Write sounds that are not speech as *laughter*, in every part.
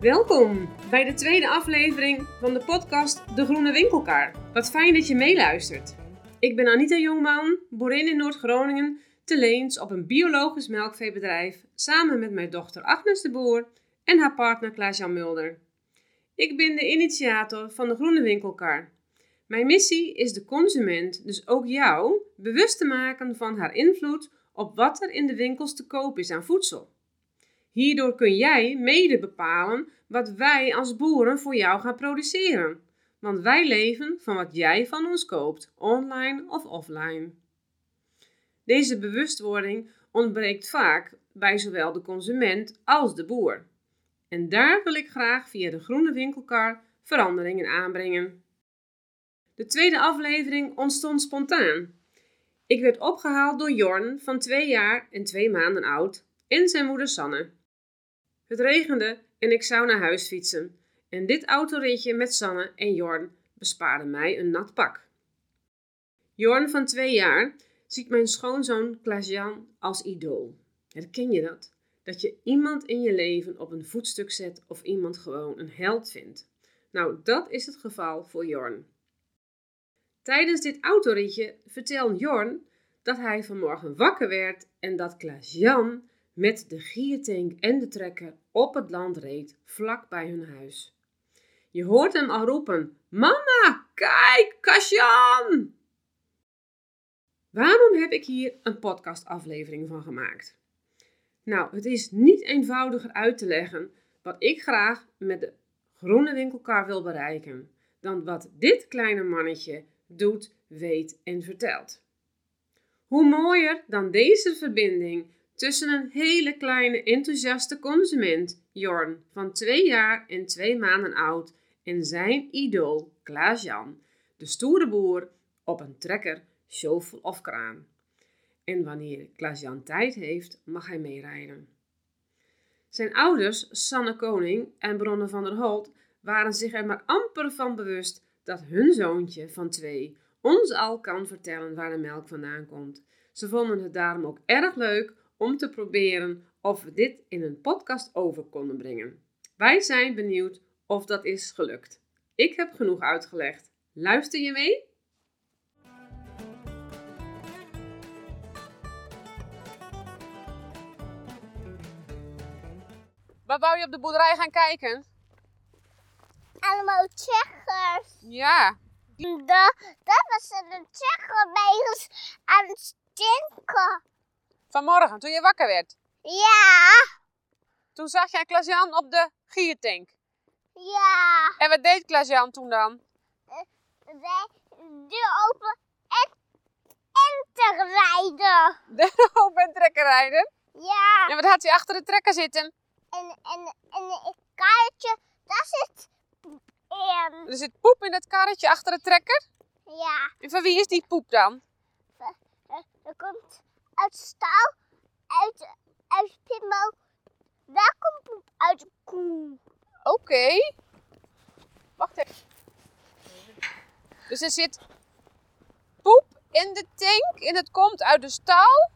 Welkom bij de tweede aflevering van de podcast De Groene Winkelkar. Wat fijn dat je meeluistert. Ik ben Anita Jongman, boerin in Noord-Groningen, te Leens op een biologisch melkveebedrijf samen met mijn dochter Agnes de Boer en haar partner Klaas-Jan Mulder. Ik ben de initiator van de Groene Winkelkar. Mijn missie is de consument, dus ook jou, bewust te maken van haar invloed op wat er in de winkels te koop is aan voedsel. Hierdoor kun jij mede bepalen wat wij als boeren voor jou gaan produceren. Want wij leven van wat jij van ons koopt, online of offline. Deze bewustwording ontbreekt vaak bij zowel de consument als de boer. En daar wil ik graag via de groene winkelkar veranderingen aanbrengen. De tweede aflevering ontstond spontaan. Ik werd opgehaald door Jorn van twee jaar en twee maanden oud en zijn moeder Sanne. Het regende en ik zou naar huis fietsen. En dit autoritje met Sanne en Jorn bespaarde mij een nat pak. Jorn van twee jaar ziet mijn schoonzoon Klaas-Jan als idool. Herken je dat? Dat je iemand in je leven op een voetstuk zet of iemand gewoon een held vindt. Nou, dat is het geval voor Jorn. Tijdens dit autoritje vertelde Jorn dat hij vanmorgen wakker werd en dat Klaas-Jan met de giertank en de trekker op het land reed, vlak bij hun huis. Je hoort hem al roepen: Mama, kijk, Kasjan! Waarom heb ik hier een podcastaflevering van gemaakt? Nou, het is niet eenvoudiger uit te leggen wat ik graag met de groene winkelkar wil bereiken, dan wat dit kleine mannetje doet, weet en vertelt. Hoe mooier dan deze verbinding tussen een hele kleine enthousiaste consument, Jorn, van twee jaar en twee maanden oud, en zijn idool, Klaas-Jan, de stoere boer op een trekker, shovel of kraan. En wanneer Klaas-Jan tijd heeft, mag hij meerijden. Zijn ouders, Sanne Koning en Bronne van der Holt, waren zich er maar amper van bewust dat hun zoontje van twee ons al kan vertellen waar de melk vandaan komt. Ze vonden het daarom ook erg leuk om te proberen of we dit in een podcast over konden brengen. Wij zijn benieuwd of dat is gelukt. Ik heb genoeg uitgelegd. Luister je mee? Wat wou je op de boerderij gaan kijken? Allemaal Tsjechers. Ja, De, dat was een Tsjecher bezig aan het stinken. Vanmorgen toen je wakker werd. Ja, Toen zag jij Klaas-Jan op de giertank. ja. En wat deed Klaas-Jan toen dan? Wij deur open en, en rijden. *laughs* De open trekker rijden. Ja, En wat had hij achter de trekker zitten? en, en, en het kaartje, daar zit in. Er zit poep in het karretje achter de trekker. Ja, En van wie is die poep dan? eh, er komt uit stal, uit, uit pimmel. Daar komt poep uit de koe. Oké. Wacht even. Dus er zit poep in de tank en het komt uit de stal.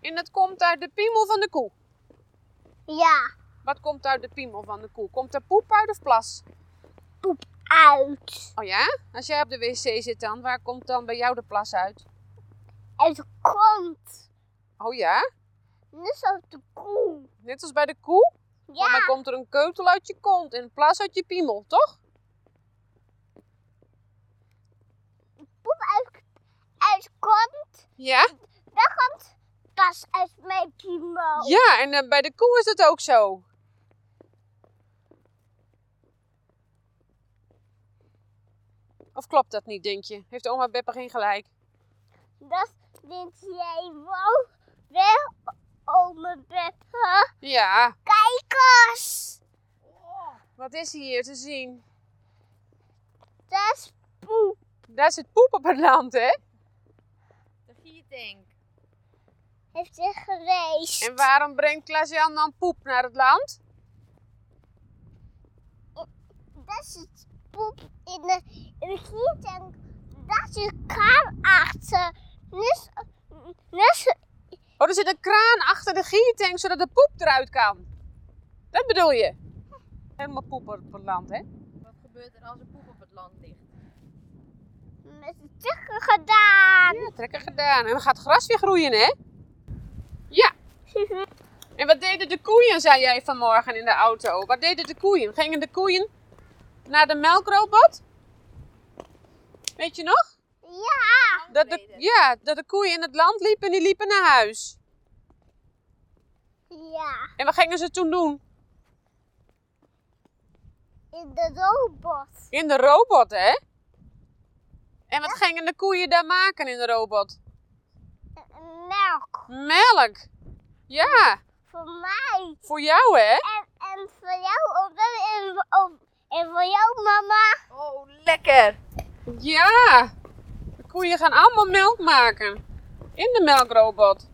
En het komt uit de piemel van de koe. Ja, Wat komt uit de piemel van de koe? Komt er poep uit of plas? poep uit. Oh ja? Als jij op de wc zit dan, waar komt dan bij jou de plas uit? Uit de kont. Oh ja? Net zoals de koe. Net als bij de koe? Want dan Ja, komt er een keutel uit je kont een plas uit je piemel, toch? poep uit, uit kont. Ja? Daar komt pas uit mijn piemel. Ja, en eh, bij de koe is het ook zo. Of klopt dat niet, denk je? Heeft oma Beppe geen gelijk? Dat vind jij wel, wel, ome Beppe. Ja. Kijk eens. Wat is hier te zien? Dat is poep. Daar zit poep op het land, hè? De giertank. Heeft hij geweest. En waarom brengt Klaas-Jan dan poep naar het land? Dat is het poep in de, in de giertank. Daar zit kraan achter. Net, Oh, er zit een kraan achter de giertank zodat de poep eruit kan. Dat bedoel je? Helemaal poep op het land, hè? Wat gebeurt er als er poep op het land ligt? Met de trekker gedaan. Ja, trekken gedaan. En dan gaat het gras weer groeien, hè? Ja. *laughs* En wat deden de koeien, zei jij vanmorgen in de auto? Wat deden de koeien? Gingen de koeien naar de melkrobot? Weet je nog? Ja. Dat de, ja, dat de koeien in het land liepen en die liepen naar huis. Ja. En wat gingen ze toen doen? In de robot. In de robot, hè? En wat gingen de koeien daar maken in de robot? Melk. Melk. Ja, Voor mij. voor jou, hè? En, en voor jou. En voor jou, mama. Oh, lekker! Ja. Koeien gaan allemaal melk maken. In de melkrobot.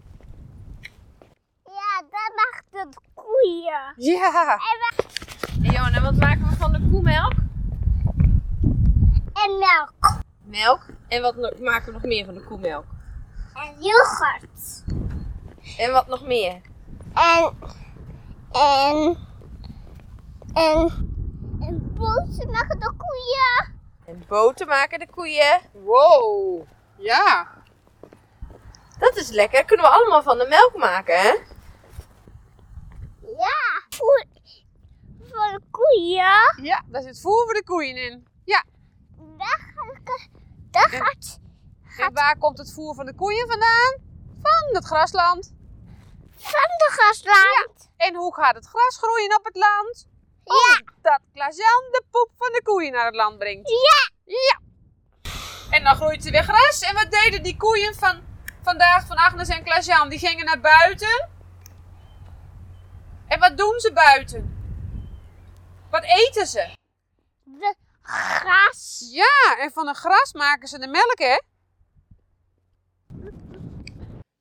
Ja, dat mag de koeien. Ja. En Johan, en wat maken we van de koemelk? En melk. Melk. En wat maken we nog meer van de koemelk? En yoghurt. En wat nog meer? En. En. En. En boter maken de koeien. En boter maken de koeien. Wow. Ja. Dat is lekker. Kunnen we allemaal van de melk maken, hè? Ja. Voor, voor de koeien. Ja, daar zit voer voor de koeien in. Ja. Daar gaat. Daar gaat. En waar komt het voer van de koeien vandaan? Van het grasland. Van de grasland. En hoe gaat het gras groeien op het land? Ja. Dat Klaas-Jan de poep van de koeien naar het land brengt. Ja. Ja. En dan groeit er weer gras. En wat deden die koeien van vandaag van Agnes en Klaas-Jan? Die gingen naar buiten. En wat doen ze buiten? Wat eten ze? De gras. Ja, en van het gras maken ze de melk, hè?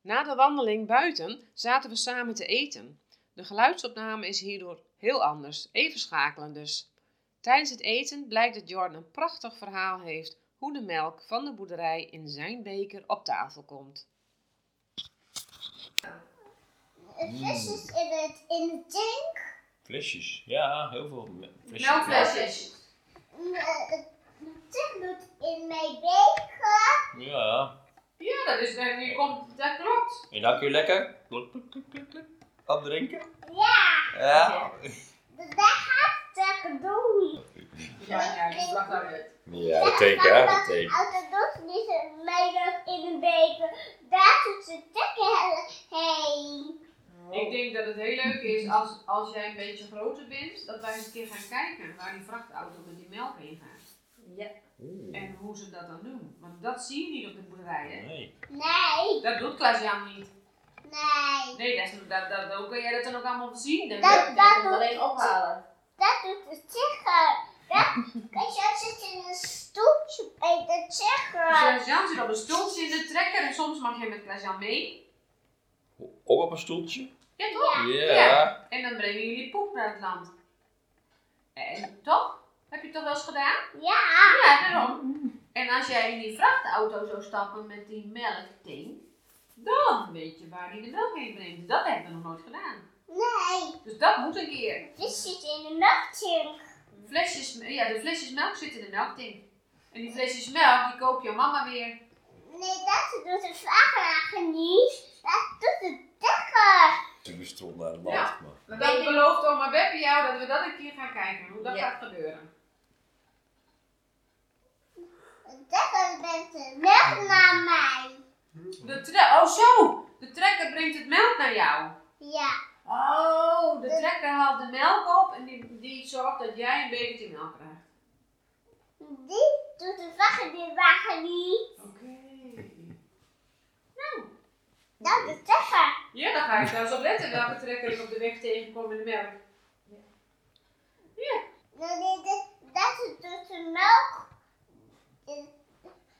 Na de wandeling buiten zaten we samen te eten. De geluidsopname is hierdoor heel anders, even schakelen dus. Tijdens het eten blijkt dat Jordan een prachtig verhaal heeft hoe de melk van de boerderij in zijn beker op tafel komt. Visjes in, het, in de tank. Flesjes, ja, heel veel flesjes. Melkflesjes. Doet in mijn beker. Ja, Ja, dat, is, dat, komt, dat klopt. en dan kun je lekker kluk, opdrinken. Ja. Ja. Dat gaat het doen. Ja, ja, uit. Ja, dat teken, hè, dat teken. Als het doet niet meedoet in een beker, daar doet ze tekken heen. Ik denk dat het heel leuk is als, als jij een beetje groter bent, dat wij eens een keer gaan kijken waar die vrachtauto met die melk heen gaat. Ja. Oeh, En hoe ze dat dan doen. Want dat zie je niet op de boerderij, hè? nee. Nee, Dat doet Klaas-Jan niet. Nee. Nee, dat, is, dat, dat, hoe kan jij dat dan ook allemaal zien? Dat, Dat, Die dat doet, alleen ophalen. dat doet de tigger. Dat, kijk, jij zit in een stoeltje bij de tigger. Klaas-Jan zit op een stoeltje in de trekker en soms mag je met Klaas-Jan mee. Ook op een stoeltje? Ja, toch? Ja. En dan brengen jullie poep naar het land. En toch? Heb je het toch wel eens gedaan? Ja, Ja, daarom. En als jij in die vrachtauto zou stappen met die melktank, dan weet je waar die de melk heen brengt. Dat hebben we nog nooit gedaan. nee. Dus dat moet een keer. Visjes in de melktank. Flesjes, ja, de flesjes melk zitten in de melktank. En die flesjes melk, die koopt jouw mama weer. Nee, dat doet de vrachtwagen niet. Dat doet de tigger. Toen stond naar de Ja. land. Maar. Maar dan belooft oma Beppe jou dat we dat een keer gaan kijken, hoe dat Ja. gaat gebeuren. De tigger brengt de melk naar mij. Oh zo, de trekker brengt het melk naar jou. Ja. Oh, de trekker haalt de melk op en die, die zorgt dat jij een bekertje melk krijgt. Die doet de vrachtwagen niet. Oké. Dat is de tigger. Ja, dan ga ik zelfs op letten welke trekker ik op de weg tegenkom in de melk. Nee, de- Dat is dus de melk.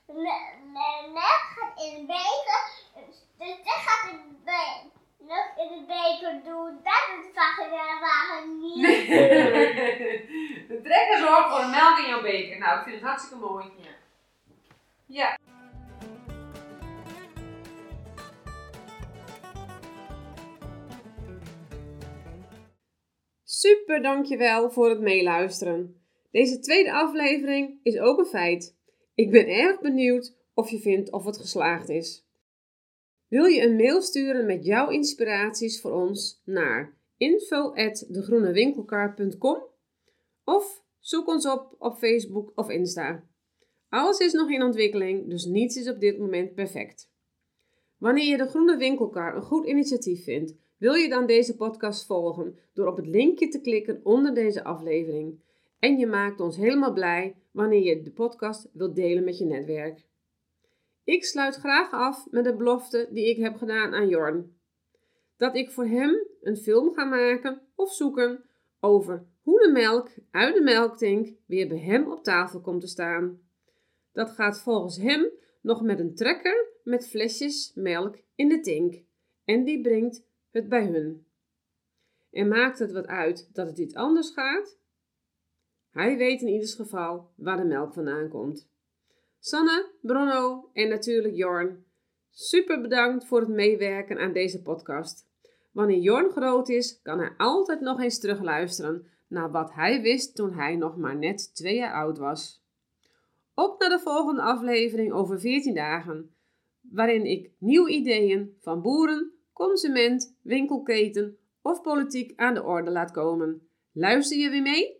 In- De melk gaat in een beker. Dus dat gaat de be- melk in de beker doen. Dat doet de vrachtwagen niet. *laughs* de trekker zorgt voor de melk in jouw beker. Nou, ik vind het hartstikke mooi. Ja. Ja. Super dankjewel voor het meeluisteren. Deze tweede aflevering is ook een feit. Ik ben erg benieuwd of je vindt of het geslaagd is. Wil je een mail sturen met jouw inspiraties voor ons naar info@degroenewinkelkar.com of zoek ons op op Facebook of Insta. Alles is nog in ontwikkeling, dus niets is op dit moment perfect. Wanneer je de Groene Winkelkar een goed initiatief vindt, wil je dan deze podcast volgen door op het linkje te klikken onder deze aflevering. En je maakt ons helemaal blij wanneer je de podcast wilt delen met je netwerk. Ik sluit graag af met de belofte die ik heb gedaan aan Jorn. Dat ik voor hem een film ga maken of zoeken over hoe de melk uit de melktink weer bij hem op tafel komt te staan. Dat gaat volgens hem nog met een trekker met flesjes melk in de tink en die brengt het bij hun. En maakt het wat uit dat het iets anders gaat? Hij weet in ieder geval waar de melk vandaan komt. Sanne, Bruno en natuurlijk Jorn. Super bedankt voor het meewerken aan deze podcast. Wanneer Jorn groot is, kan hij altijd nog eens terugluisteren naar wat hij wist toen hij nog maar net twee jaar oud was. Op naar de volgende aflevering over 14 dagen, waarin ik nieuwe ideeën van boeren, consument, winkelketen of politiek aan de orde laat komen. Luister je weer mee?